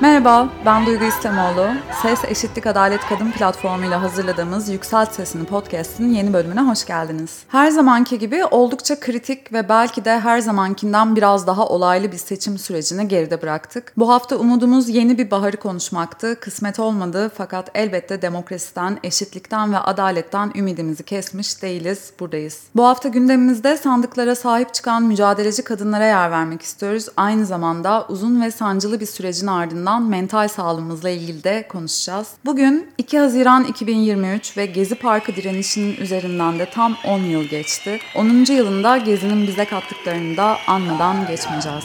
Merhaba, ben Duygu İstemoğlu. Ses Eşitlik Adalet Kadın platformuyla hazırladığımız Yükselt Sesini podcast'in yeni bölümüne hoş geldiniz. Her zamanki gibi oldukça kritik ve belki de her zamankinden biraz daha olaylı bir seçim sürecini geride bıraktık. Bu hafta umudumuz yeni bir baharı konuşmaktı. Kısmet olmadı fakat elbette demokrasiden, eşitlikten ve adaletten ümidimizi kesmiş değiliz, buradayız. Bu hafta gündemimizde sandıklara sahip çıkan mücadeleci kadınlara yer vermek istiyoruz. Aynı zamanda uzun ve sancılı bir sürecin ardından ardından mental sağlığımızla ilgili de konuşacağız. Bugün 2 Haziran 2023 ve Gezi Parkı direnişinin üzerinden de tam 10 yıl geçti. 10. yılında Gezi'nin bize kattıklarını da anmadan geçmeyeceğiz.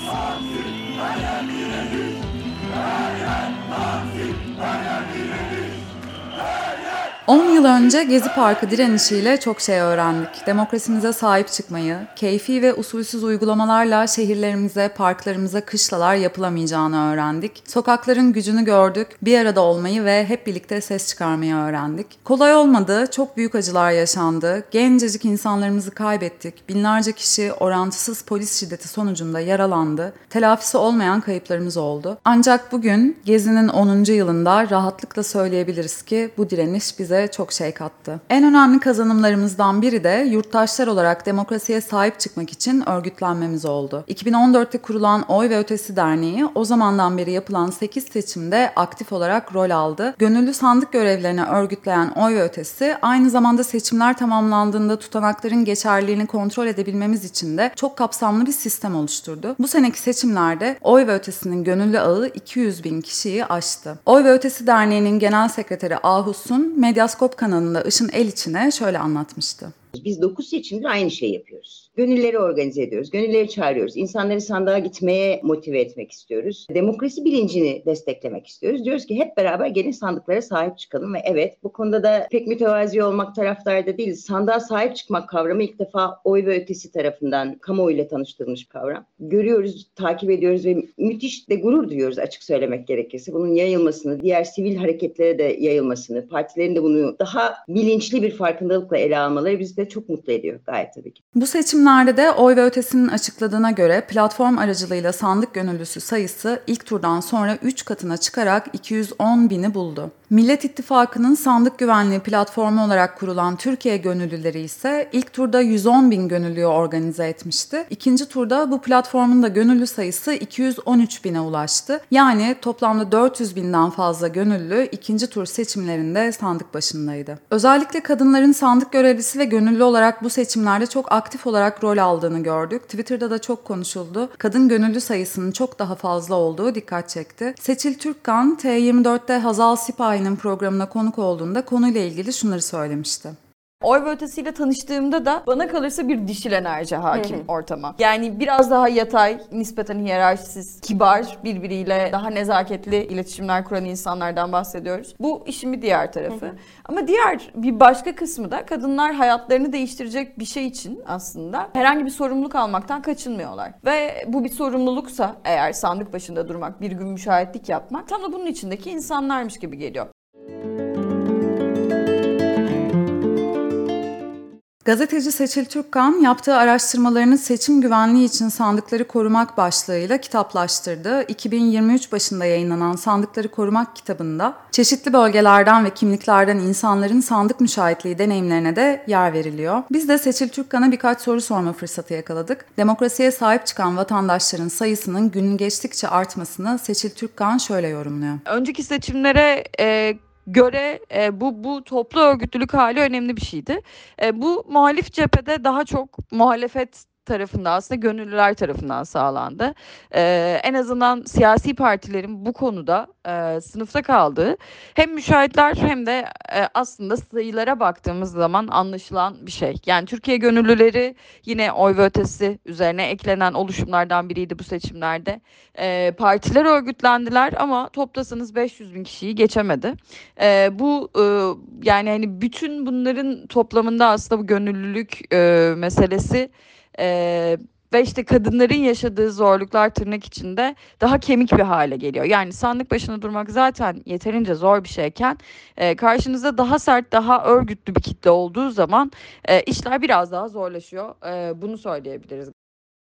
10 yıl önce Gezi Parkı direnişiyle çok şey öğrendik. Demokrasimize sahip çıkmayı, keyfi ve usulsüz uygulamalarla şehirlerimize, parklarımıza kışlalar yapılamayacağını öğrendik. Sokakların gücünü gördük, bir arada olmayı ve hep birlikte ses çıkarmayı öğrendik. Kolay olmadı, çok büyük acılar yaşandı. Gencecik insanlarımızı kaybettik. Binlerce kişi orantısız polis şiddeti sonucunda yaralandı. Telafisi olmayan kayıplarımız oldu. Ancak bugün Gezi'nin 10. yılında rahatlıkla söyleyebiliriz ki bu direniş bize bize çok şey kattı. En önemli kazanımlarımızdan biri de yurttaşlar olarak demokrasiye sahip çıkmak için örgütlenmemiz oldu. 2014'te kurulan Oy ve Ötesi Derneği o zamandan beri yapılan 8 seçimde aktif olarak rol aldı. Gönüllü sandık görevlerini örgütleyen Oy ve Ötesi aynı zamanda seçimler tamamlandığında tutanakların geçerliliğini kontrol edebilmemiz için de çok kapsamlı bir sistem oluşturdu. Bu seneki seçimlerde Oy ve Ötesi'nin gönüllü ağı 200 bin kişiyi aştı. Oy ve Ötesi Derneği'nin genel sekreteri Ahus'un medya Medyaskop kanalında Işın El içine şöyle anlatmıştı. Biz 9 seçimdir aynı şeyi yapıyoruz. Gönülleri organize ediyoruz, gönülleri çağırıyoruz. İnsanları sandığa gitmeye motive etmek istiyoruz. Demokrasi bilincini desteklemek istiyoruz. Diyoruz ki hep beraber gelin sandıklara sahip çıkalım ve evet bu konuda da pek mütevazi olmak taraftarda değiliz. Sandığa sahip çıkmak kavramı ilk defa oy ve ötesi tarafından kamuoyuyla tanıştırılmış kavram. Görüyoruz, takip ediyoruz ve müthiş de gurur duyuyoruz açık söylemek gerekirse. Bunun yayılmasını, diğer sivil hareketlere de yayılmasını, partilerin de bunu daha bilinçli bir farkındalıkla ele almaları bizi de çok mutlu ediyor gayet tabii ki. Bu seçim seçimlerde de Oy ve Ötesi'nin açıkladığına göre platform aracılığıyla sandık gönüllüsü sayısı ilk turdan sonra 3 katına çıkarak 210 bini buldu. Millet İttifakı'nın sandık güvenliği platformu olarak kurulan Türkiye Gönüllüleri ise ilk turda 110 bin gönüllüyü organize etmişti. İkinci turda bu platformun da gönüllü sayısı 213 bine ulaştı. Yani toplamda 400 binden fazla gönüllü ikinci tur seçimlerinde sandık başındaydı. Özellikle kadınların sandık görevlisi ve gönüllü olarak bu seçimlerde çok aktif olarak rol aldığını gördük. Twitter'da da çok konuşuldu. Kadın gönüllü sayısının çok daha fazla olduğu dikkat çekti. Seçil Türkkan T24'te Hazal Sipahi'nin programına konuk olduğunda konuyla ilgili şunları söylemişti. Oy ve ötesiyle tanıştığımda da bana kalırsa bir dişil enerji hakim ortama. Yani biraz daha yatay, nispeten hiyerarşisiz, kibar, birbiriyle daha nezaketli iletişimler kuran insanlardan bahsediyoruz. Bu işin bir diğer tarafı. Ama diğer bir başka kısmı da kadınlar hayatlarını değiştirecek bir şey için aslında herhangi bir sorumluluk almaktan kaçınmıyorlar. Ve bu bir sorumluluksa eğer sandık başında durmak, bir gün müşahitlik yapmak tam da bunun içindeki insanlarmış gibi geliyor. Gazeteci Seçil Türkkan yaptığı araştırmalarını seçim güvenliği için sandıkları korumak başlığıyla kitaplaştırdı. 2023 başında yayınlanan Sandıkları Korumak kitabında çeşitli bölgelerden ve kimliklerden insanların sandık müşahitliği deneyimlerine de yer veriliyor. Biz de Seçil Türkkan'a birkaç soru sorma fırsatı yakaladık. Demokrasiye sahip çıkan vatandaşların sayısının gün geçtikçe artmasını Seçil Türkkan şöyle yorumluyor. Önceki seçimlere e, göre e, bu bu toplu örgütlülük hali önemli bir şeydi. E, bu muhalif cephede daha çok muhalefet tarafında aslında gönüllüler tarafından sağlandı. Ee, en azından siyasi partilerin bu konuda e, sınıfta kaldığı hem müşahitler hem de e, aslında sayılara baktığımız zaman anlaşılan bir şey. Yani Türkiye gönüllüleri yine oy ve ötesi üzerine eklenen oluşumlardan biriydi bu seçimlerde. E, partiler örgütlendiler ama toplasanız 500 bin kişiyi geçemedi. E, bu e, yani hani bütün bunların toplamında aslında bu gönüllülük e, meselesi e, ve işte kadınların yaşadığı zorluklar tırnak içinde daha kemik bir hale geliyor. Yani sandık başına durmak zaten yeterince zor bir şeyken e, karşınızda daha sert, daha örgütlü bir kitle olduğu zaman e, işler biraz daha zorlaşıyor. E, bunu söyleyebiliriz.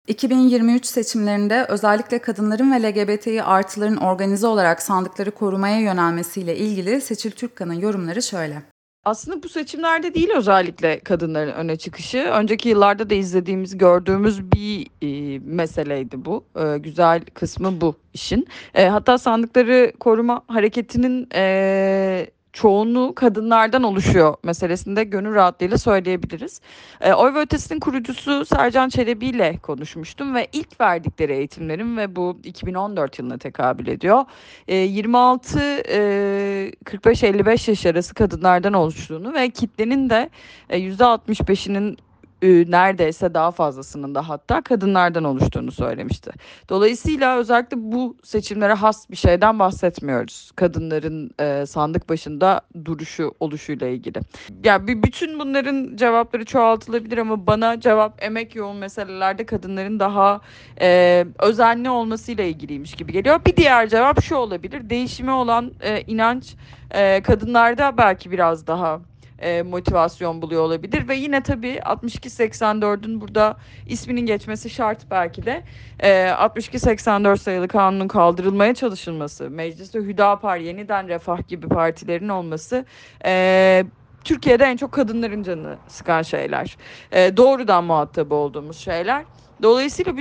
2023 seçimlerinde özellikle kadınların ve LGBTİ artıların organize olarak sandıkları korumaya yönelmesiyle ilgili Seçil Türkkan'ın yorumları şöyle. Aslında bu seçimlerde değil özellikle kadınların öne çıkışı. Önceki yıllarda da izlediğimiz, gördüğümüz bir e, meseleydi bu. E, güzel kısmı bu işin. E, hatta sandıkları koruma hareketinin e, çoğunluğu kadınlardan oluşuyor meselesinde gönül rahatlığıyla söyleyebiliriz. E, Oy ve Ötesi'nin kurucusu Sercan Çelebi ile konuşmuştum ve ilk verdikleri eğitimlerin ve bu 2014 yılına tekabül ediyor. E, 26 e, 45-55 yaş arası kadınlardan oluştuğunu ve kitlenin de e, %65'inin neredeyse daha fazlasının da hatta kadınlardan oluştuğunu söylemişti. Dolayısıyla özellikle bu seçimlere has bir şeyden bahsetmiyoruz. Kadınların e, sandık başında duruşu oluşuyla ilgili. Ya yani bütün bunların cevapları çoğaltılabilir ama bana cevap emek yoğun meselelerde kadınların daha e, özenli olmasıyla ilgiliymiş gibi geliyor. Bir diğer cevap şu olabilir. Değişime olan e, inanç e, kadınlarda belki biraz daha e, motivasyon buluyor olabilir ve yine tabii 62-84'ün burada isminin geçmesi şart belki de e, 62-84 sayılı kanunun kaldırılmaya çalışılması, mecliste Hüdapar, yeniden Refah gibi partilerin olması e, Türkiye'de en çok kadınların canını sıkan şeyler. E, doğrudan muhatabı olduğumuz şeyler. Dolayısıyla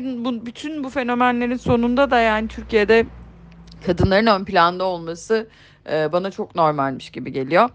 bütün bu fenomenlerin sonunda da yani Türkiye'de kadınların ön planda olması e, bana çok normalmiş gibi geliyor.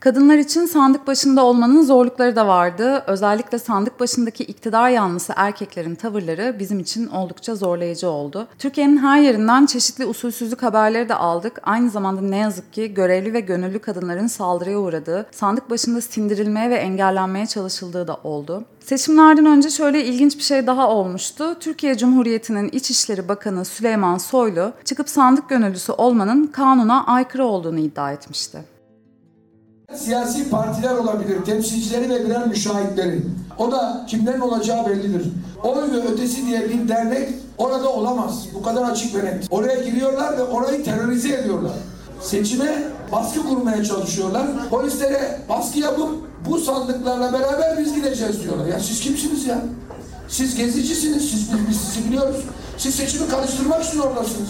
Kadınlar için sandık başında olmanın zorlukları da vardı. Özellikle sandık başındaki iktidar yanlısı erkeklerin tavırları bizim için oldukça zorlayıcı oldu. Türkiye'nin her yerinden çeşitli usulsüzlük haberleri de aldık. Aynı zamanda ne yazık ki görevli ve gönüllü kadınların saldırıya uğradığı, sandık başında sindirilmeye ve engellenmeye çalışıldığı da oldu. Seçimlerden önce şöyle ilginç bir şey daha olmuştu. Türkiye Cumhuriyeti'nin İçişleri Bakanı Süleyman Soylu çıkıp sandık gönüllüsü olmanın kanuna aykırı olduğunu iddia etmişti. Siyasi partiler olabilir, temsilcileri ve birer müşahitleri. O da kimlerin olacağı bellidir. Oy ve ötesi diye bir dernek orada olamaz. Bu kadar açık ve net. Oraya giriyorlar ve orayı terörize ediyorlar. Seçime baskı kurmaya çalışıyorlar. Polislere baskı yapıp bu sandıklarla beraber biz gideceğiz diyorlar. Ya siz kimsiniz ya? Siz gezicisiniz, siz, biz, biz sizi biliyoruz. Siz seçimi karıştırmak için oradasınız.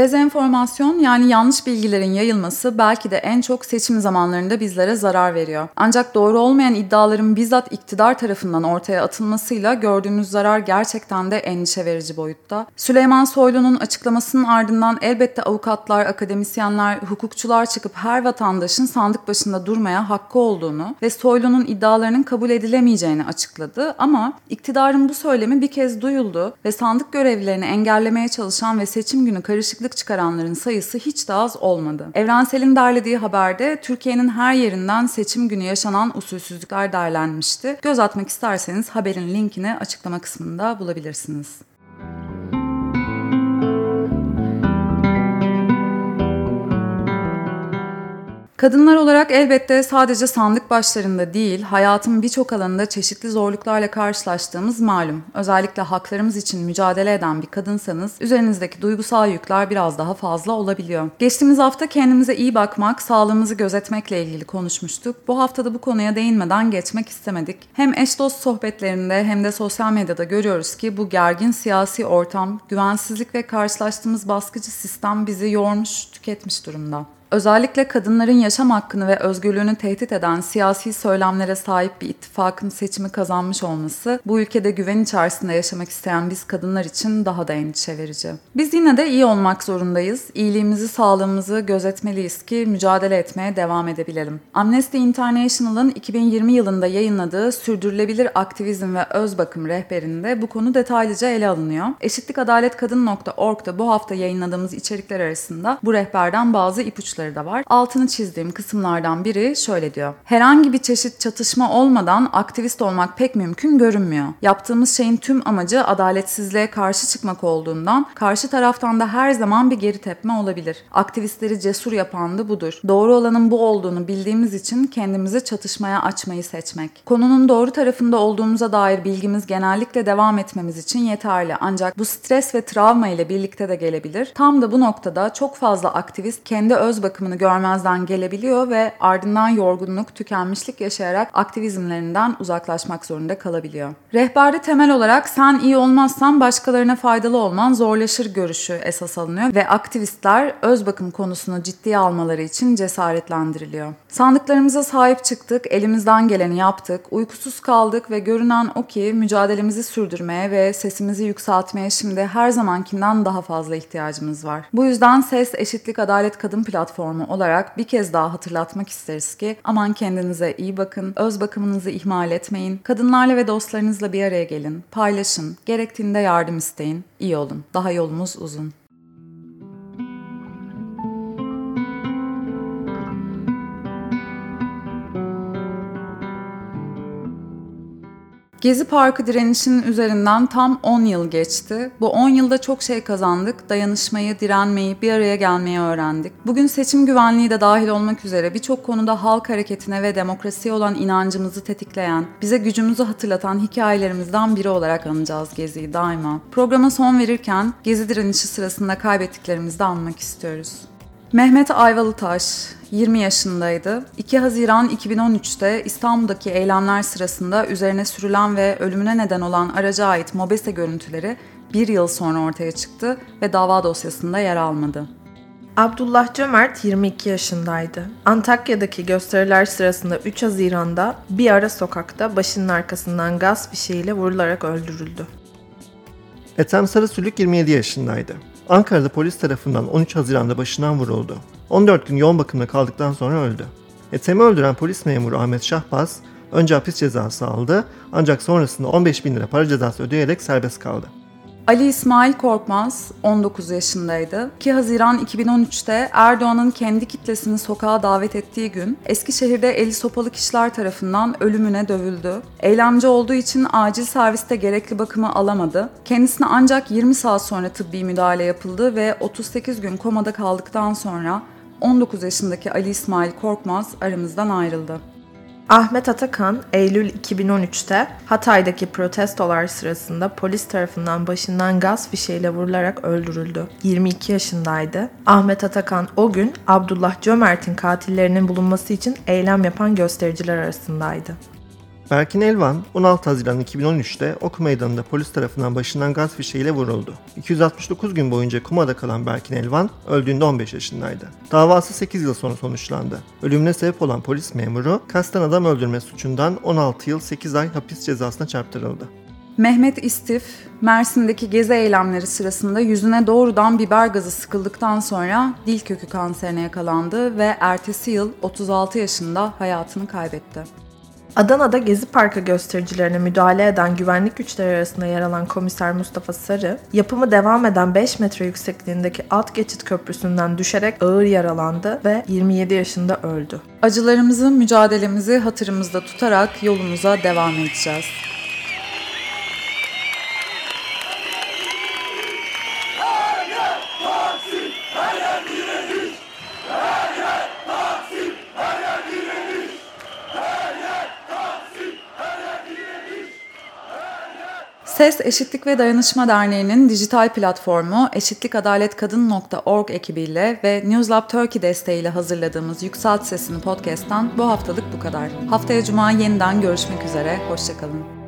Dezenformasyon yani yanlış bilgilerin yayılması belki de en çok seçim zamanlarında bizlere zarar veriyor. Ancak doğru olmayan iddiaların bizzat iktidar tarafından ortaya atılmasıyla gördüğümüz zarar gerçekten de endişe verici boyutta. Süleyman Soylu'nun açıklamasının ardından elbette avukatlar, akademisyenler, hukukçular çıkıp her vatandaşın sandık başında durmaya hakkı olduğunu ve Soylu'nun iddialarının kabul edilemeyeceğini açıkladı. Ama iktidarın bu söylemi bir kez duyuldu ve sandık görevlilerini engellemeye çalışan ve seçim günü karışıklık karşılık çıkaranların sayısı hiç de az olmadı. Evrensel'in derlediği haberde Türkiye'nin her yerinden seçim günü yaşanan usulsüzlükler derlenmişti. Göz atmak isterseniz haberin linkini açıklama kısmında bulabilirsiniz. Kadınlar olarak elbette sadece sandık başlarında değil, hayatın birçok alanında çeşitli zorluklarla karşılaştığımız malum. Özellikle haklarımız için mücadele eden bir kadınsanız üzerinizdeki duygusal yükler biraz daha fazla olabiliyor. Geçtiğimiz hafta kendimize iyi bakmak, sağlığımızı gözetmekle ilgili konuşmuştuk. Bu haftada bu konuya değinmeden geçmek istemedik. Hem eş dost sohbetlerinde hem de sosyal medyada görüyoruz ki bu gergin siyasi ortam, güvensizlik ve karşılaştığımız baskıcı sistem bizi yormuş, tüketmiş durumda özellikle kadınların yaşam hakkını ve özgürlüğünü tehdit eden siyasi söylemlere sahip bir ittifakın seçimi kazanmış olması bu ülkede güven içerisinde yaşamak isteyen biz kadınlar için daha da endişe verici. Biz yine de iyi olmak zorundayız. İyiliğimizi, sağlığımızı gözetmeliyiz ki mücadele etmeye devam edebilelim. Amnesty International'ın 2020 yılında yayınladığı Sürdürülebilir Aktivizm ve Öz Bakım rehberinde bu konu detaylıca ele alınıyor. Eşitlikadaletkadın.org'da bu hafta yayınladığımız içerikler arasında bu rehberden bazı ipuçları sonuçları da var. Altını çizdiğim kısımlardan biri şöyle diyor. Herhangi bir çeşit çatışma olmadan aktivist olmak pek mümkün görünmüyor. Yaptığımız şeyin tüm amacı adaletsizliğe karşı çıkmak olduğundan karşı taraftan da her zaman bir geri tepme olabilir. Aktivistleri cesur yapan da budur. Doğru olanın bu olduğunu bildiğimiz için kendimizi çatışmaya açmayı seçmek. Konunun doğru tarafında olduğumuza dair bilgimiz genellikle devam etmemiz için yeterli. Ancak bu stres ve travma ile birlikte de gelebilir. Tam da bu noktada çok fazla aktivist kendi öz bakımını görmezden gelebiliyor ve ardından yorgunluk, tükenmişlik yaşayarak aktivizmlerinden uzaklaşmak zorunda kalabiliyor. Rehberde temel olarak sen iyi olmazsan başkalarına faydalı olman zorlaşır görüşü esas alınıyor ve aktivistler öz bakım konusunu ciddiye almaları için cesaretlendiriliyor. Sandıklarımıza sahip çıktık, elimizden geleni yaptık, uykusuz kaldık ve görünen o ki mücadelemizi sürdürmeye ve sesimizi yükseltmeye şimdi her zamankinden daha fazla ihtiyacımız var. Bu yüzden Ses Eşitlik Adalet Kadın Platformu olarak bir kez daha hatırlatmak isteriz ki aman kendinize iyi bakın, öz bakımınızı ihmal etmeyin, kadınlarla ve dostlarınızla bir araya gelin, paylaşın, gerektiğinde yardım isteyin, iyi olun. Daha yolumuz uzun. Gezi Parkı direnişinin üzerinden tam 10 yıl geçti. Bu 10 yılda çok şey kazandık. Dayanışmayı, direnmeyi, bir araya gelmeyi öğrendik. Bugün seçim güvenliği de dahil olmak üzere birçok konuda halk hareketine ve demokrasiye olan inancımızı tetikleyen, bize gücümüzü hatırlatan hikayelerimizden biri olarak anacağız Gezi'yi daima. Programa son verirken Gezi direnişi sırasında kaybettiklerimizi de anmak istiyoruz. Mehmet Ayvalıtaş 20 yaşındaydı. 2 Haziran 2013'te İstanbul'daki eylemler sırasında üzerine sürülen ve ölümüne neden olan araca ait mobese görüntüleri bir yıl sonra ortaya çıktı ve dava dosyasında yer almadı. Abdullah Cömert 22 yaşındaydı. Antakya'daki gösteriler sırasında 3 Haziran'da bir ara sokakta başının arkasından gaz fişeğiyle vurularak öldürüldü. Ethem Sarısülük 27 yaşındaydı. Ankara'da polis tarafından 13 Haziran'da başından vuruldu. 14 gün yoğun bakımda kaldıktan sonra öldü. Ethem'i öldüren polis memuru Ahmet Şahbaz önce hapis cezası aldı ancak sonrasında 15 bin lira para cezası ödeyerek serbest kaldı. Ali İsmail Korkmaz 19 yaşındaydı. 2 Haziran 2013'te Erdoğan'ın kendi kitlesini sokağa davet ettiği gün Eskişehir'de eli sopalı kişiler tarafından ölümüne dövüldü. Eylemci olduğu için acil serviste gerekli bakımı alamadı. Kendisine ancak 20 saat sonra tıbbi müdahale yapıldı ve 38 gün komada kaldıktan sonra 19 yaşındaki Ali İsmail Korkmaz aramızdan ayrıldı. Ahmet Atakan, Eylül 2013'te Hatay'daki protestolar sırasında polis tarafından başından gaz fişeğiyle vurularak öldürüldü. 22 yaşındaydı. Ahmet Atakan o gün Abdullah Cömert'in katillerinin bulunması için eylem yapan göstericiler arasındaydı. Berkin Elvan 16 Haziran 2013'te Ok Meydanı'nda polis tarafından başından gaz fişeğiyle vuruldu. 269 gün boyunca komada kalan Berkin Elvan öldüğünde 15 yaşındaydı. Davası 8 yıl sonra sonuçlandı. Ölümüne sebep olan polis memuru kasten adam öldürme suçundan 16 yıl 8 ay hapis cezasına çarptırıldı. Mehmet İstif, Mersin'deki gezi eylemleri sırasında yüzüne doğrudan biber gazı sıkıldıktan sonra dil kökü kanserine yakalandı ve ertesi yıl 36 yaşında hayatını kaybetti. Adana'da Gezi Parkı göstericilerine müdahale eden güvenlik güçleri arasında yer alan komiser Mustafa Sarı, yapımı devam eden 5 metre yüksekliğindeki alt geçit köprüsünden düşerek ağır yaralandı ve 27 yaşında öldü. Acılarımızı, mücadelemizi hatırımızda tutarak yolumuza devam edeceğiz. Ses Eşitlik ve Dayanışma Derneği'nin dijital platformu eşitlikadaletkadın.org ekibiyle ve Newslab Turkey desteğiyle hazırladığımız Yükselt Sesini podcast'tan bu haftalık bu kadar. Haftaya Cuma yeniden görüşmek üzere, hoşçakalın.